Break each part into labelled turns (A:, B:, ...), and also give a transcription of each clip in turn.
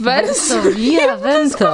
A: Verso via vento.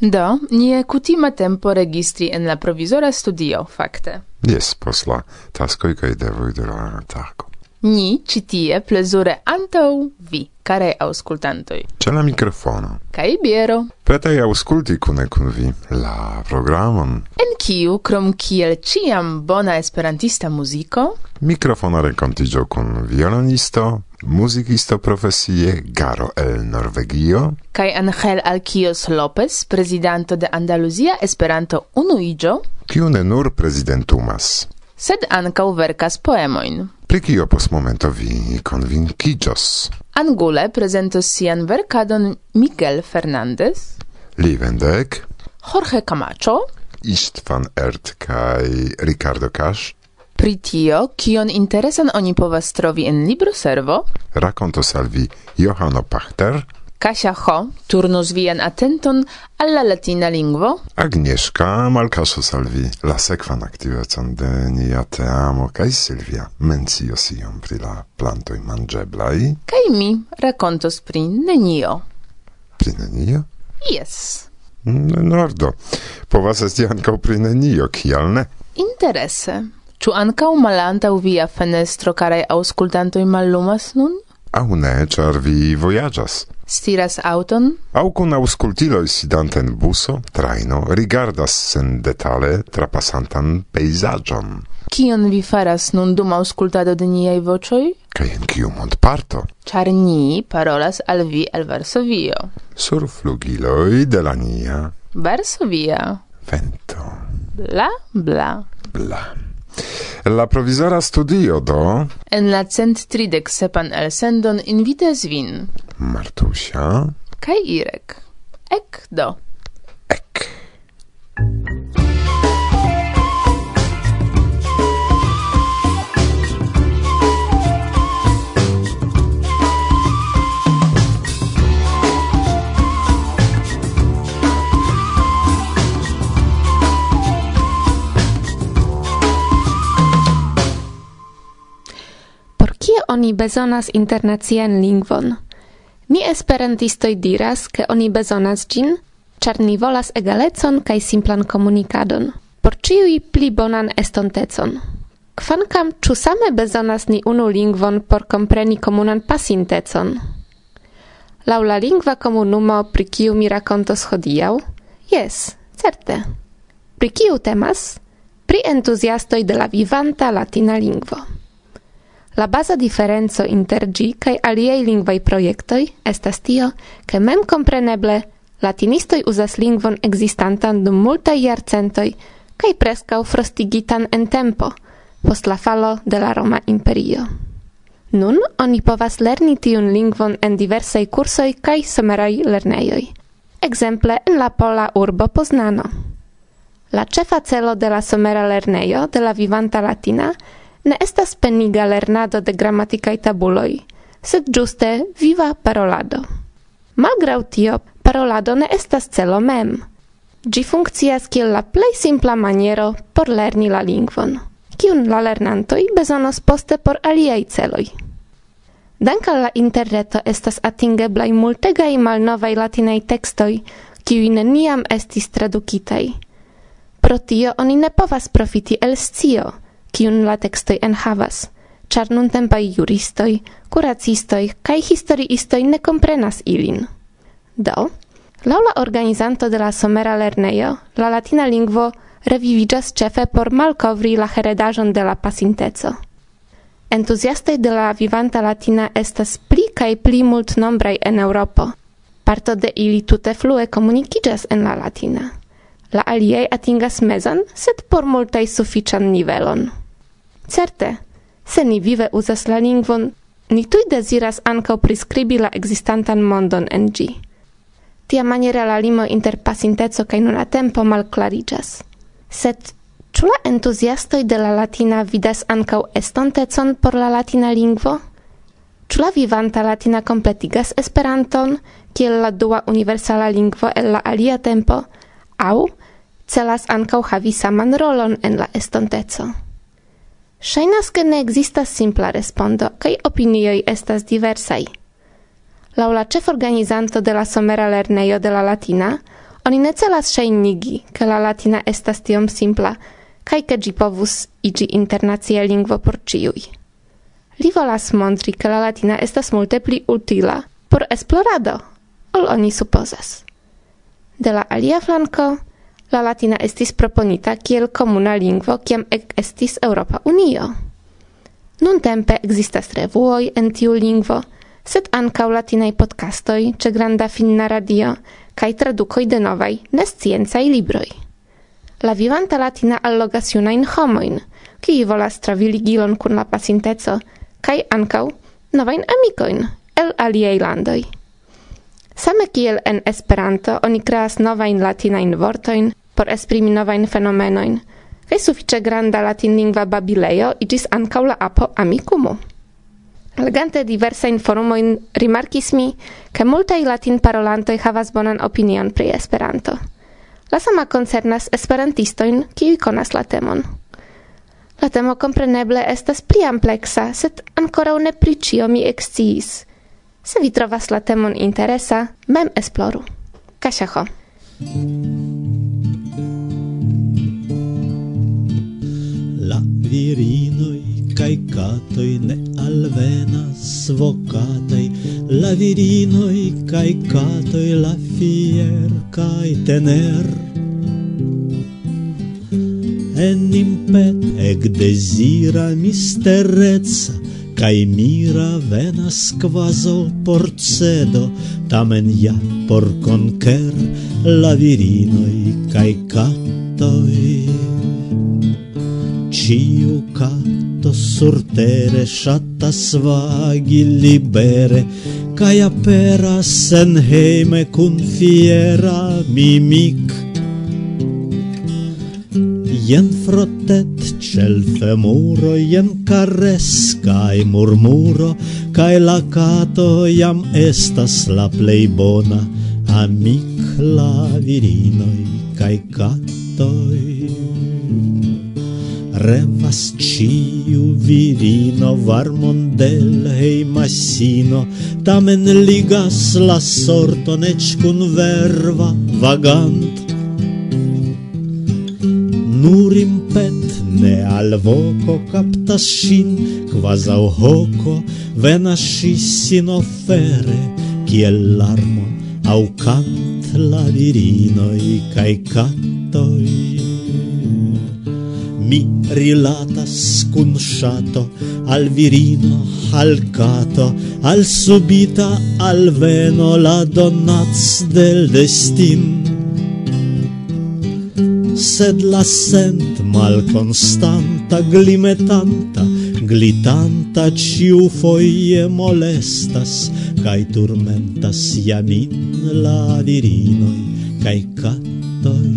A: Do, nie kutima tempo registri en la provizora studio, fakte.
B: Yes, pos la taskoj kaj devoj de la tago.
A: Ni citie plezure antau vi, care auscultantoi.
B: Ce la microfono.
A: Cai biero.
B: Pretai ausculti cune cun vi la programon.
A: En kiu, crom kiel ciam bona esperantista muziko?
B: Microfono rencontigio cun violonisto, muzikisto profesie Garo el Norvegio.
A: Kai Angel Alquios Lopez, prezidanto de Andalusia Esperanto Unuigio.
B: Kiu ne nur presidentumas.
A: Sed ancau verkas poemoin
B: pri kio pos momento vi convincigios.
A: Angule presentos sian verkadon Miguel Fernandez,
B: Li Vendek,
A: Jorge Camacho,
B: Istvan Ert kaj Ricardo Cash,
A: Pri tio, kion interesan oni povas trovi en libro servo,
B: rakontos al vi Johano Pachter,
A: Kasia Ho turnus vian atenton alla latina lingvo.
B: Agnieszka malcasos al vi la sekvan aktivecon de nia teamo kaj Silvia mencios iom pri la plantoj manĝeblaj.
A: Kaj mi rakontos pri nenio.
B: Pri nenio?
A: Yes.
B: Nordo, povas esti ankaŭ pri nenio, kial ne?
A: Interese. Ĉu ankaŭ malantaŭ via fenestro karaj auscultantoi mallumas nun?
B: au ne, char vi voyagas.
A: Stiras auton?
B: Au cun auscultiloi sidanten buso, traino, rigardas sen detale trapasantan peisagion.
A: Kion vi faras nun dum auscultado de niei vocioi?
B: Cai en kiu mont parto?
A: Char ni parolas al vi el Varsovio.
B: Sur flugiloi de la nia.
A: Varsovia.
B: Vento.
A: Bla, bla.
B: Bla. La provizora studio do...
A: En la cent tridek sepan elsendon invites vin.
B: Martusia.
A: Kaj Irek. Ek do.
B: Ek.
C: oni bezonas internacian lingvon. Ni esperantistoj diras, ke oni bezonas ĝin, ĉar ni volas egalecon kaj simplan komunikadon. Por ĉiuj pli bonan estontecon. Kvankam ĉu same bezonas ni unu lingvon por kompreni komunan pasintecon? Laŭ la lingva komunumo, pri kiu mi rakontos hodiaŭ? Jes, certe. Pri kiu temas? Pri entuziastoj de la vivanta latina lingvo. La baza diferenco inter gi kaj aliaj lingvaj projektoj estas tio, ke memkompreneble latinistoj uzas lingvon ekzistantan dum multaj jarcentoj kaj preskaŭ frostigitan en tempo, post la falo de la Roma Imperio. Nun oni povas lerni tiun lingvon en diversaj kursoj kaj someraj lernejoj, ekzemple en la pola urbo Poznano. La ĉefa celo de la somera lernejo de la vivanta latina – ne estas peniga lernado de grammaticae tabuloi, sed giuste viva parolado. Malgrau tio, parolado ne estas celo mem. Gi funkcias kiel la plej simpla maniero por lerni la lingvon, kiun la lernantoj bezonos poste por aliaj celoj. Dankal la interreto estas atingeblaj multegaj malnovaj latinaj tekstoj, kiuj neniam estis tradukitaj. Pro tio oni ne povas profiti el scio – kiun la tekstoj enhavas, ĉar nuntempaj juristoj, kuracistoj kaj historiistoj ne komprenas ilin. Do, laŭ la organizanto de la somera lernejo, la latina lingvo reviviĝas ĉefe por malkovri la heredaĵon de la pasinteco. Entuziastoj de la vivanta latina estas pli kaj pli multnombraj en Eŭropo. Parto de ili tute flue komunikiĝas en la latina. La aliaj atingas mezan, sed por multaj sufiĉan nivelon. Certe, se ni vive uzas la lingvon, ni tuj deziras ankaŭ priskribi la ekzistantan mondon en ĝi. Tia maniera la limo inter pasinteco kaj nuna tempo malklariĝas. Sed ĉu la entuziastoj de la latina vidas ankaŭ estontecon por la latina lingvo? Ĉu la vivanta latina kompletigas Esperanton kiel la dua universala lingvo el la alia tempo, Au celas ankaŭ havi saman rolon en la estonteco? Shainas ke ne existas simpla respondo kai opinioi estas diversai. Laula la ĉeforganizanto de la somera lerneio de la latina, oni ne celas shainigi, ke la latina estas tiom simpla kai ke gi povus igi internacia lingvo por ciui. Li volas montri, ke la latina estas multe pli utila por esplorado, ol oni supozas. De la alia flanco, la latina estis proponita kiel komuna lingvo kiam ec estis Europa Unio. Nun tempe existas revuoj en tiu lingvo, sed ankaŭ latinaj podcastoj ĉe Granda Finna Radio kaj tradukoj de novaj nesciencaj libroj. La vivanta latina allogas junajn homojn, kiuj volas travi ligilon kun la pasinteco kaj ankaŭ novajn amikojn el aliaj landoj. Same kiel en Esperanto oni kreas novajn latinajn vortojn por esprimi novajn fenomenojn, kaj sufiĉe granda latinlingva babilejo iĝis ankaŭ la apo amikumu. Legante diversajn forumojn rimarkis mi, ke multaj latinparolantoj havas bonan opinion pri Esperanto. La sama koncernas esperantistojn, kiuj konas la temon. La temo kompreneble estas pli ampleksa, sed ankoraŭ ne pri ĉio mi eksciis – Se vi trovas la temon interesa, mem esploru. Kasia
D: La virinoj kaj katoj ne alvenas vokataj, la virinoj kaj katoj la fier kaj tener. En impet ec desira mistereca, Kai mira venas quaso porcedo, tamen ja por conquer la virinoi kai catoi. Ciu cato surtere shatta svagi libere, kai apera sen heime cun fiera mimic, jen frotet cel femuro, jen kares cae murmuro, cae la cato iam estas la plei bona, amic la virinoi cae catoi. Revas ciu virino varmon del heimasino, tamen ligas la sorton ec cun verva vagant, nur impet ne al voco captas shin quasau hoco venas si sin offere kiel larmo au cant la virinoi cae cantoi. Mi rilatas cun shato al virino al cato al subita al veno la donats del destin sed la sent malconstanta glimetanta glitanta ciu foie molestas cae turmentas iamin la virinoi cae cattoi.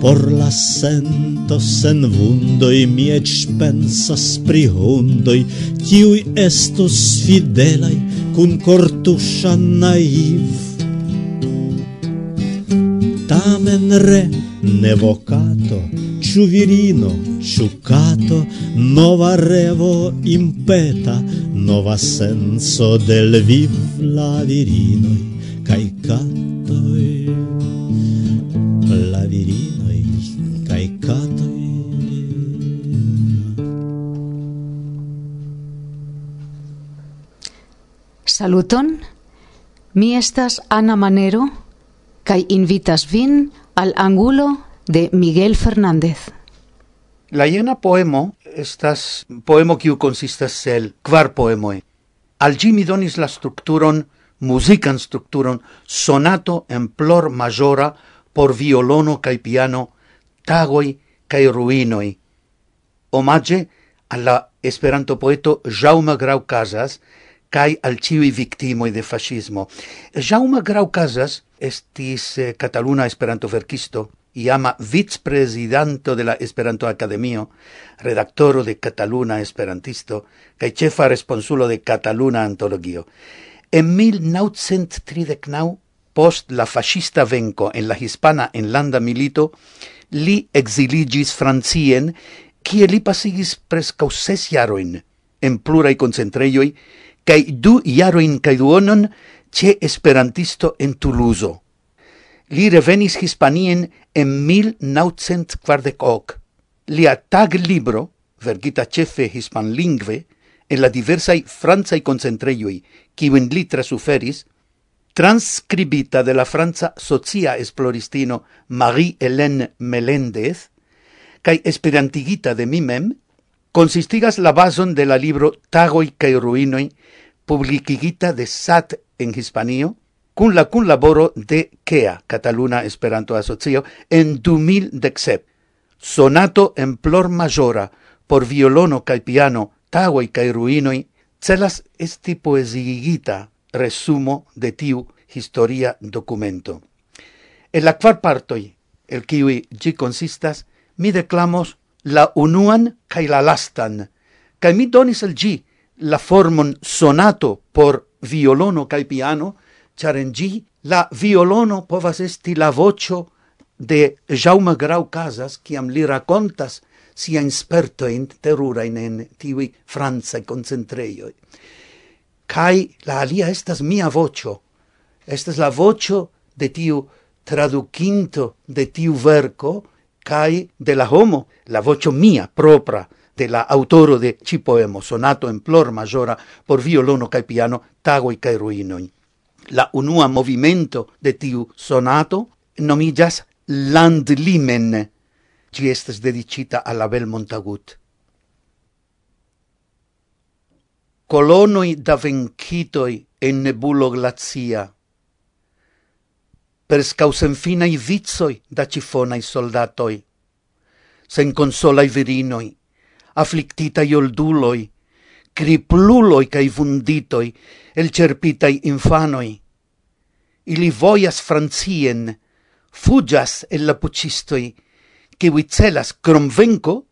D: Por la sento sen vundoi mi ec pensas pri hundoi kiui estos fidelai cun cortusha naiv tamen re ne vocato ciu virino ciu cato nova revo impeta nova senso del viv la virinoi kai catoi. La virino kai
E: Saluton, mi estas Ana Manero, kai invitas vin al angulo de Miguel Fernández.
F: La jena poemo estas poemo kiu consistas el kvar poemoi. Al gi mi donis la strukturon, muzikan strukturon, sonato en plor majora por violono kaj piano, tagoi kaj ruinoi. Omage alla Esperanto poeto Jaume Grau Casas, cae al ciui victimoi de fascismo. Jaume Grau Casas estis eh, cataluna esperantoverkisto, iama vicepresidanto de la Esperanto Academio, redactoro de Cataluna Esperantisto kai cefa responsulo de Cataluna Antologio. En 1939, post la fascista venko en la hispana enlanda milito, li exiligis Francien, kie li pasigis prescau ses jaroin en plurai concentreioi, kai du jaroin kai duonon ce esperantisto en Toulouse. Li revenis Hispanien en 1940. Lia tag libro, vergita cefe hispanlingve, en la diversai franzai concentreioi, kiwin li trasuferis, transcribita de la franca socia esploristino Marie-Hélène Meléndez, cae esperantigita de mi mem, consistigas la bason de la libro Tagoi kai ruinoi, publicigita de SAT en Hispanio, cun la cun laboro de KEA, Cataluna Esperanto Asocio, en 2017. Sonato en plor majora, por violono cae piano, tagoi cae ruinoi, celas esti poesigita resumo de tiu historia documento. En la quar partoi, el kiwi gi consistas, mi declamos la unuan cae la lastan, cae mi donis al gi la formon sonato por violono cae piano, char en gi la violono povas esti la vocio de Jaume Grau Casas, ciam li racontas sia insperto in terura in, en tivi franza concentreioi. Cai la alia estas mia vocio, estas la vocio de tiu traducinto de tiu verco, cae de la homo, la vocio mia propra, de la autoro de ci poemo sonato en plor majora por violono cae piano tagoi cae ruinoi. La unua movimento de tiu sonato nomillas Landlimen, ci estes dedicita alla Bel Montagut. Colonoi da vencitoi en nebulo glazia, per scausen fina i vizoi da cifonai soldatoi, sen consolai virinoi, afflictitai olduloi, cripluloi cae vunditoi, el cerpitai infanoi. Ili voias francien, fugias el la pucistoi, che vicelas cromvenco,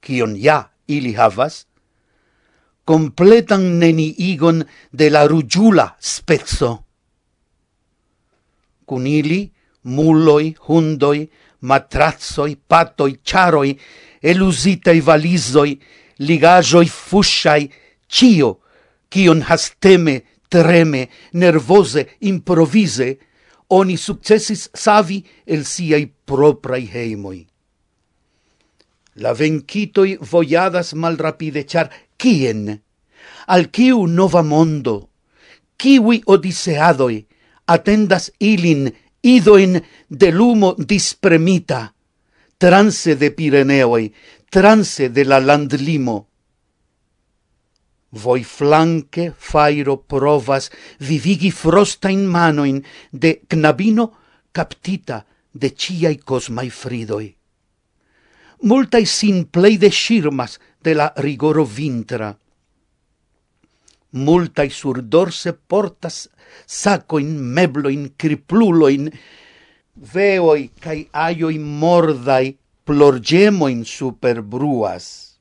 F: cion ja ili havas, completan neni igon de la rugiula spezzo cun ili muloi, hundoi, matrazzoi, patoi, charoi, elusitei valisoi, ligajoi fusciai, cio, cion hasteme, treme, nervose, improvise, oni successis savi el siei proprai heimoi. La vencitoi voiadas malrapide, char quien? al quiu nova mondo, ciui odiseadoi, attendas ilin idoin de lumo dispremita, transe de Pireneoi, transe de la landlimo. Voi flanque fairo provas vivigi frostain manoin de knabino captita de ciai cosmai fridoi. Multai sin plei de shirmas de la rigoro vintra. Multai sur dorse portas saco in meblo in criplulo in veo i veoi cae aioi mordai plorgemoin superbruas.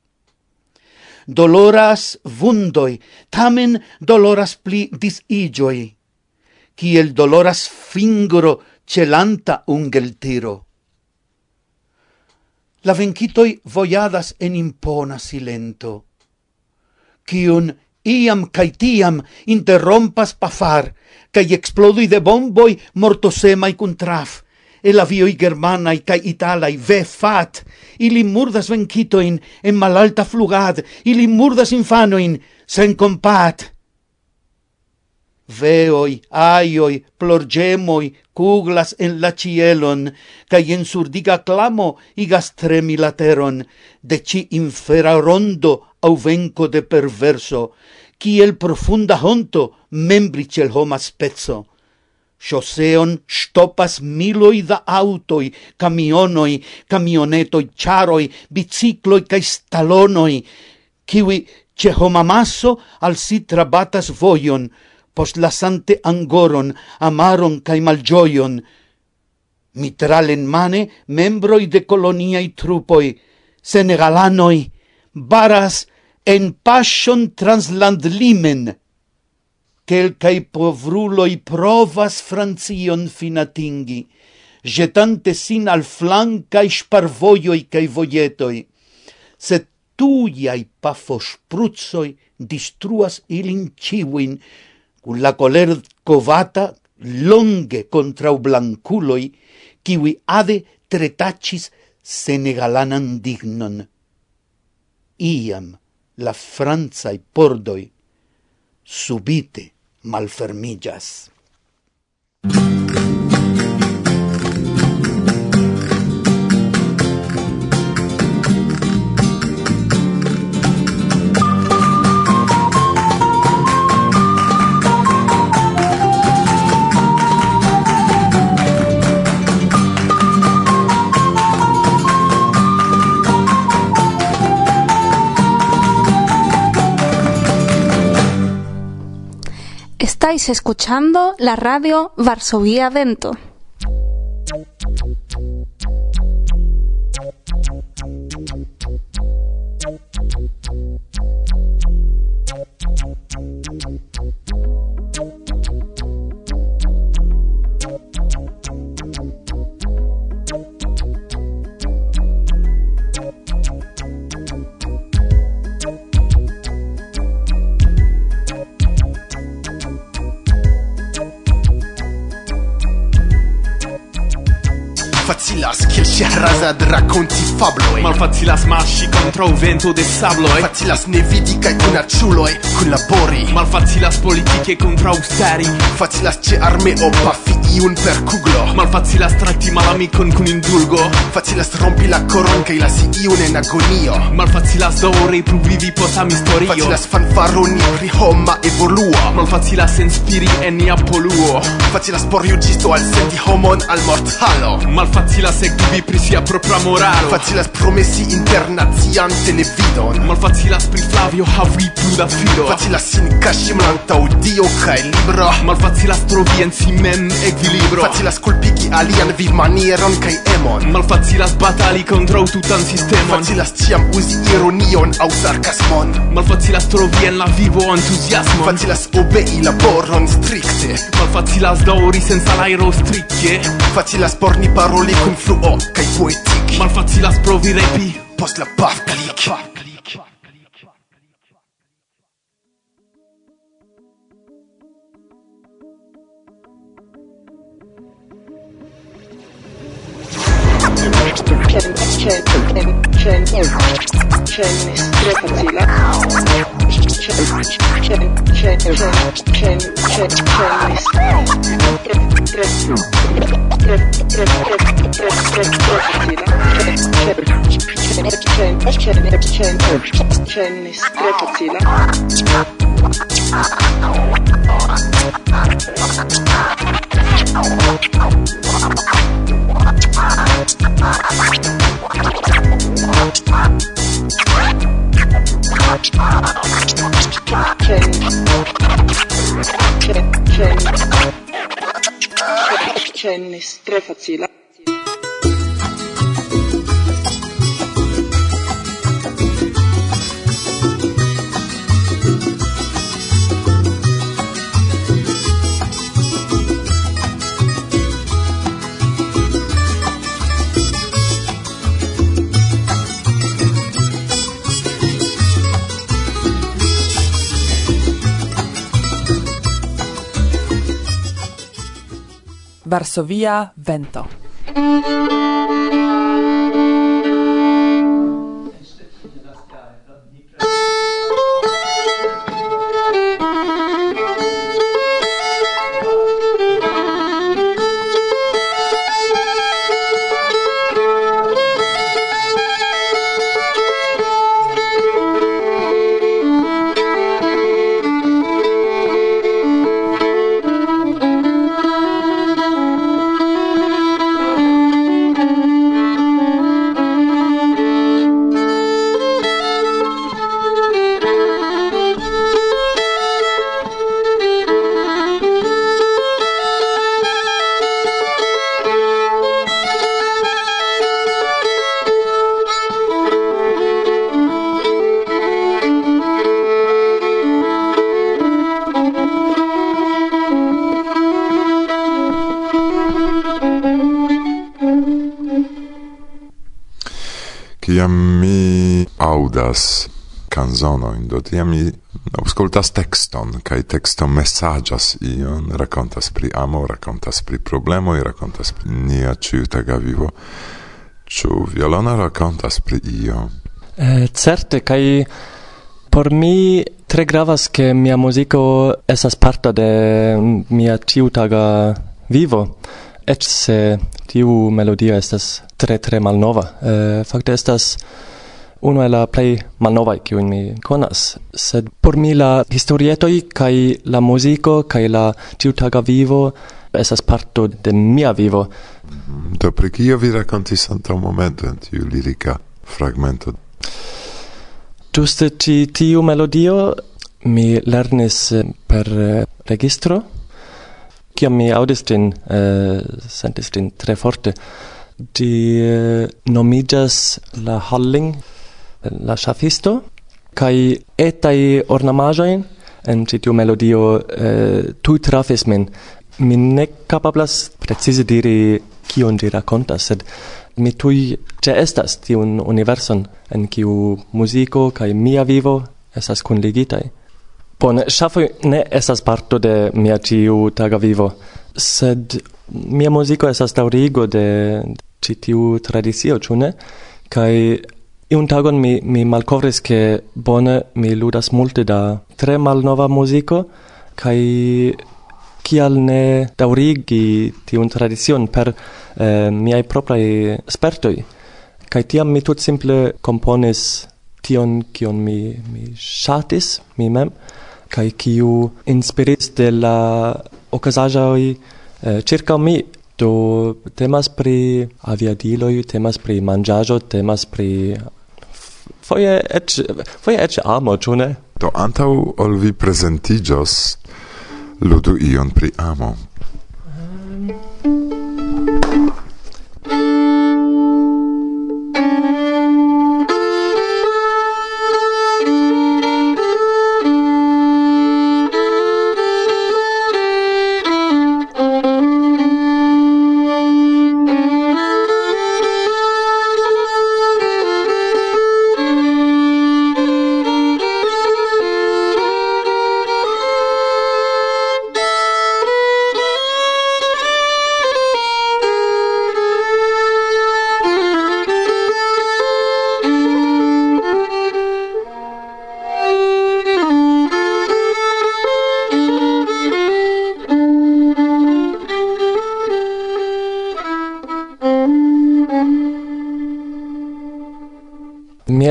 F: Doloras vundoi, tamen doloras pli disigioi, el doloras fingro celanta ungeltiro. La vencitoi voyadas en impona silento, kiun iam cae tiam interrompas pafar, cae explodui de bomboi mortosemai cun traf, el avioi germanai cae italai ve fat, ili murdas vencitoin en malalta flugad, ili murdas infanoin sen compat. Veoi, aioi, plorgemoi, cuglas en la cielon, cae en surdiga clamo igas tremi lateron, de ci infera rondo au venco de perverso, el profunda honto membri cel homa spezzo. Choseon stopas miloi da autoi, camionoi, camionetoi, charoi, bicicloi cae stalonoi, kiwi ce homamasso al si trabatas voion, pos lasante angoron, amaron cae malgioion. Mitral en mane membroi de coloniai trupoi, senegalanoi, baras, en passion translandlimen, quelcae povruloi provas Francion finatingi, jetante sin al flancae sparvoioi cae voietoi, sed tuiai pafospruzoi distruas ilin ciuin, cun la coler covata longe contra u blanculoi, kiwi ade tretacis senegalanan dignon. Iam, la Francaj pordoj subite malfermiĝas.
C: Estáis escuchando la radio Varsovia Vento.
G: rakonti la
H: Malfacilas contro un vento de sabloj
G: Facilas ne vidi kaj kun aĉuloj kunlabori
H: Malfacilas politike kontraŭstari
G: Facilas arme o pafi iun per kuglo
H: Malfacilas trakti malamikon kun indulgo.
G: Facilas rompi la koron kaj lasi iun en agonio.
H: Malfacilas daŭre pluvivi post amistorio.
G: Facilas fanfaroni pri homa evoluo
H: Malfacilas inspiri en nia poluo.
G: Facilas por juĝisto alsenti homon al mortalo.
H: Malfacilas ekvivi pri sia propra moralo.
G: Facilas promesi internacian televidon.
H: Malfacilas pri Flavio havi plu da filo
G: Facilas sin kaŝi malantaŭ Dio kaj libro.
H: Malfacilas trovi en si mem ekvi verki libro.
G: Facilas kulpigi alian vivmanieron kaj emon.
H: Malfacilas batali kontraŭ tutan sistemon.
G: Facilas ĉiam uzi ironion aŭ sarkasmon
H: Malfacilas trovi en la vivo entuziasmon
G: Facilas obei laboron strikte
H: Malfacilas daŭri sen salajro strike
G: Facilas por ni paroli cum fluo kaj
H: poetike Malfacilas provi repi.
G: Post la paf klik Cennis, tre facile.
A: Cennis, tre facila.
I: Varsovia vento.
B: auscultas canzono in do tiam mi auscultas texton, kai texto messagas ion, racontas pri amo, racontas pri problemoi, racontas pri nia ciutaga vivo. ciu violona racontas pri io?
J: Eh, certe, kai por mi tre gravas che mia musico esas parto de mia ciutaga vivo, et se tiu melodia estas tre tre malnova. Eh, fakte estas uno el la play malnova kiu mi conas sed por mi la historietoi kai la musico kai la ciutaga vivo esas parto de mia vivo. Mm-hmm.
B: Do pri kio vi rakontis antaŭ momento en tiu lirica fragmento?
J: Giuste ci tiu melodio mi lernis per eh, registro kiam mi audis ĝin uh, sentis ĝin tre forte. Di uh, eh, nomiĝas la Halling la ŝafisto kaj etaj ornamaĵoj en ĉi tiu melodio eh, tuj trafis min. Mi ne kapablas precize diri kion ĝi rakontas, sed mi tuj ĉeestas tiun universon en kiu muziko kaj mia vivo estas kunligitaj. Bone, ŝafoj ne estas parto de mia ĉiu taga vivo, sed mia muziko estas daŭrigo de ĉi tiu tradicio, ĉu ne? Kaj Iun tagon mi, mi malcovris che bone mi ludas multe da tre malnova musico, kai kial ne daurigi tiun tradicion per eh, miai proprai spertoi. Kai tiam mi tut simple componis tion kion mi, mi shatis, mi mem, kai kiu inspiris de la ocasajoi eh, circa mi Do temas pri aviadiloj, temas pri manĝaĵo, temas pri foje eĉ foje eĉ amo, ĉu ne?
B: Do antaŭ ol vi prezentiĝos ludu ion pri amo.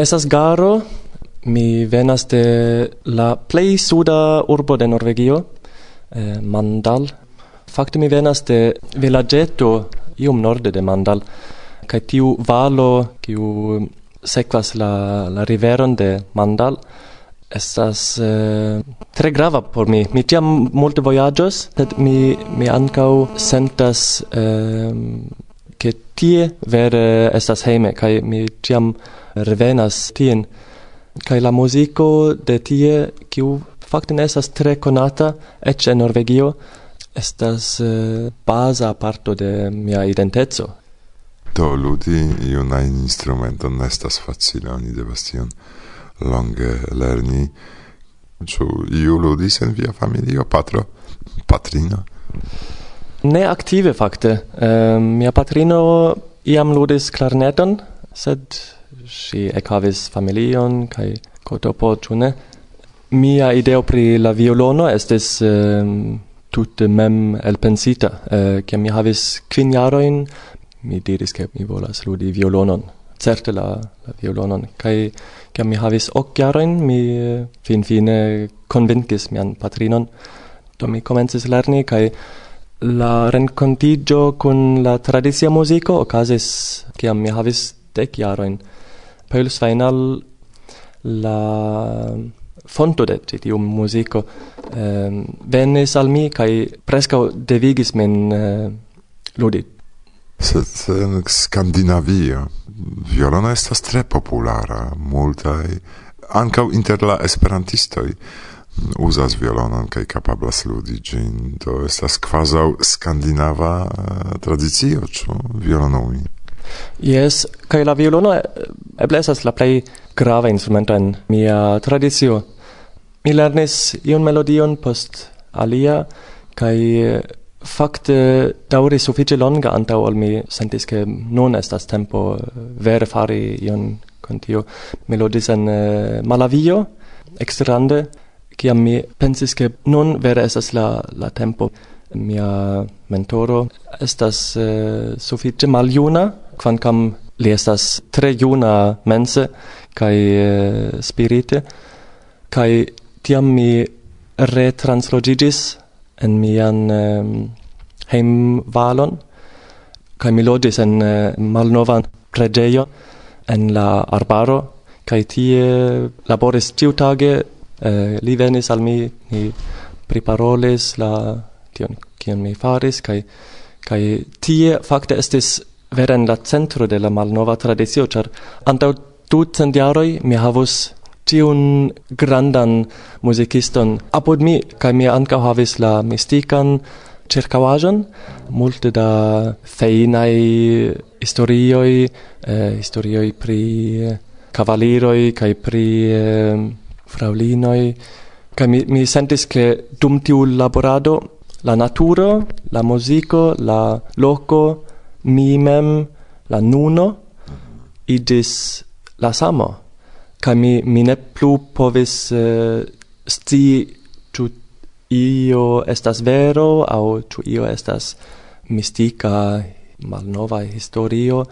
J: estas Garo, mi venas de la plej suda urbo de Norvegio, eh, Mandal. Fakte mi venas de vilaĝeto iom norde de Mandal, kaj tiu valo kiu sekvas la, la riveron de Mandal estas eh, tre grava por mi. Mi tiam multe voyages sed mi, mi ankaŭ sentas eh, ke tie vere estas hejme, kaj mi tiam revenas tien. kai la muziko de tie, kiu fakte ne estas tre konata, eĉ en Norvegio, estas uh, baza parto de mia identeco.
B: Do ludi iun ajn instrumenton ne estas facile, oni devas tion longe lerni. Ĉu iu ludis en via familio, patro, patrino?
J: Ne aktive fakte. Eh, mia patrino iam ludis klarneton, sed ŝi ekhavis familion kaj kotopo ĉu ne? Mia ideo pri la violono estis uh, tute mem elpensita. Ke mi havis kvin jarojn mi diris ke mi volas ludi violonon. Certe la, la violonon. Kai ke mi havis ok jarojn mi finfine konvinkis mian patrinon. Do mi komencis lerni kai la rencontigio kun la tradicia musico okazis che mi havis dek jarojn. Paul Svainal la fonto de tiu musico ehm venis al mi kai presca devigis min eh, ludi.
B: Sed en Skandinavio violono estas tre populara, multaj ankaŭ inter la esperantistoj uzas violonon kaj kapablas ludi ĝin. Do estas kvazaŭ skandinava eh, tradicio, ĉu violonumi.
J: Yes, kaj la violono eh, eble estas la plej grava instrumento en mia tradicio. Mi lernis iun melodion post alia, kaj eh, fakte daŭris sufiĉe longa antaŭ ol mi sentis ke nun estas tempo eh, vere fari ion kun tio. Melodis en uh, Malavio, eksterlande, kiam mi pensis ke nun vere estas la, la tempo. Mia mentoro estas uh, sufiĉe maljuna, quancam li estas tre juna mense kaj eh, spirite kaj tiam mi retransloĝiĝis en mian um, hejmvalon kai mi lodis en uh, malnovan preĝejon en la arbaro kai tie laboris ĉiutage uh, li venis al mi ni priparolis la tion kion mi faris kai kai tie fakte estis vere en la centro de la malnova tradicio, char antau ducent jaroj mi havus tiun grandan musiciston apud mi, kaj mi ankaŭ havis la mistikan circavajan, multe da feinai historioi, eh, historioi pri cavaliroi, kai pri eh, eh fraulinoi, kai mi, mi sentis che dum tiu laborado la naturo, la musico, la loco, mi mem la nuno idis la samo. Kaj mi mi ne plu povis eh, uh, sti ĉu io estas vero aŭ ĉu io estas mistika malnova historio.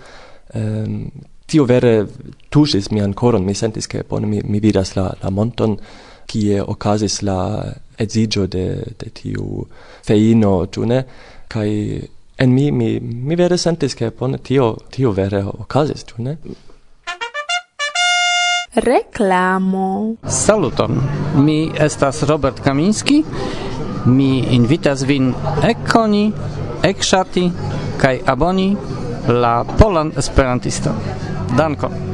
J: Um, tio vere tuŝis mian koron. Mi sentis ke bone mi, mi vidas la la monton kie okazis la edzigio de de tiu feino tune ne? Kaj En mi mi mi vere sentis ke bone tio tio vere okazis, tu ne?
K: Reklamo.
L: Saluton. Mi estas Robert Kaminski. Mi invitas vin ekkoni, ekŝati kaj aboni la Polan Esperantiston. Dankon.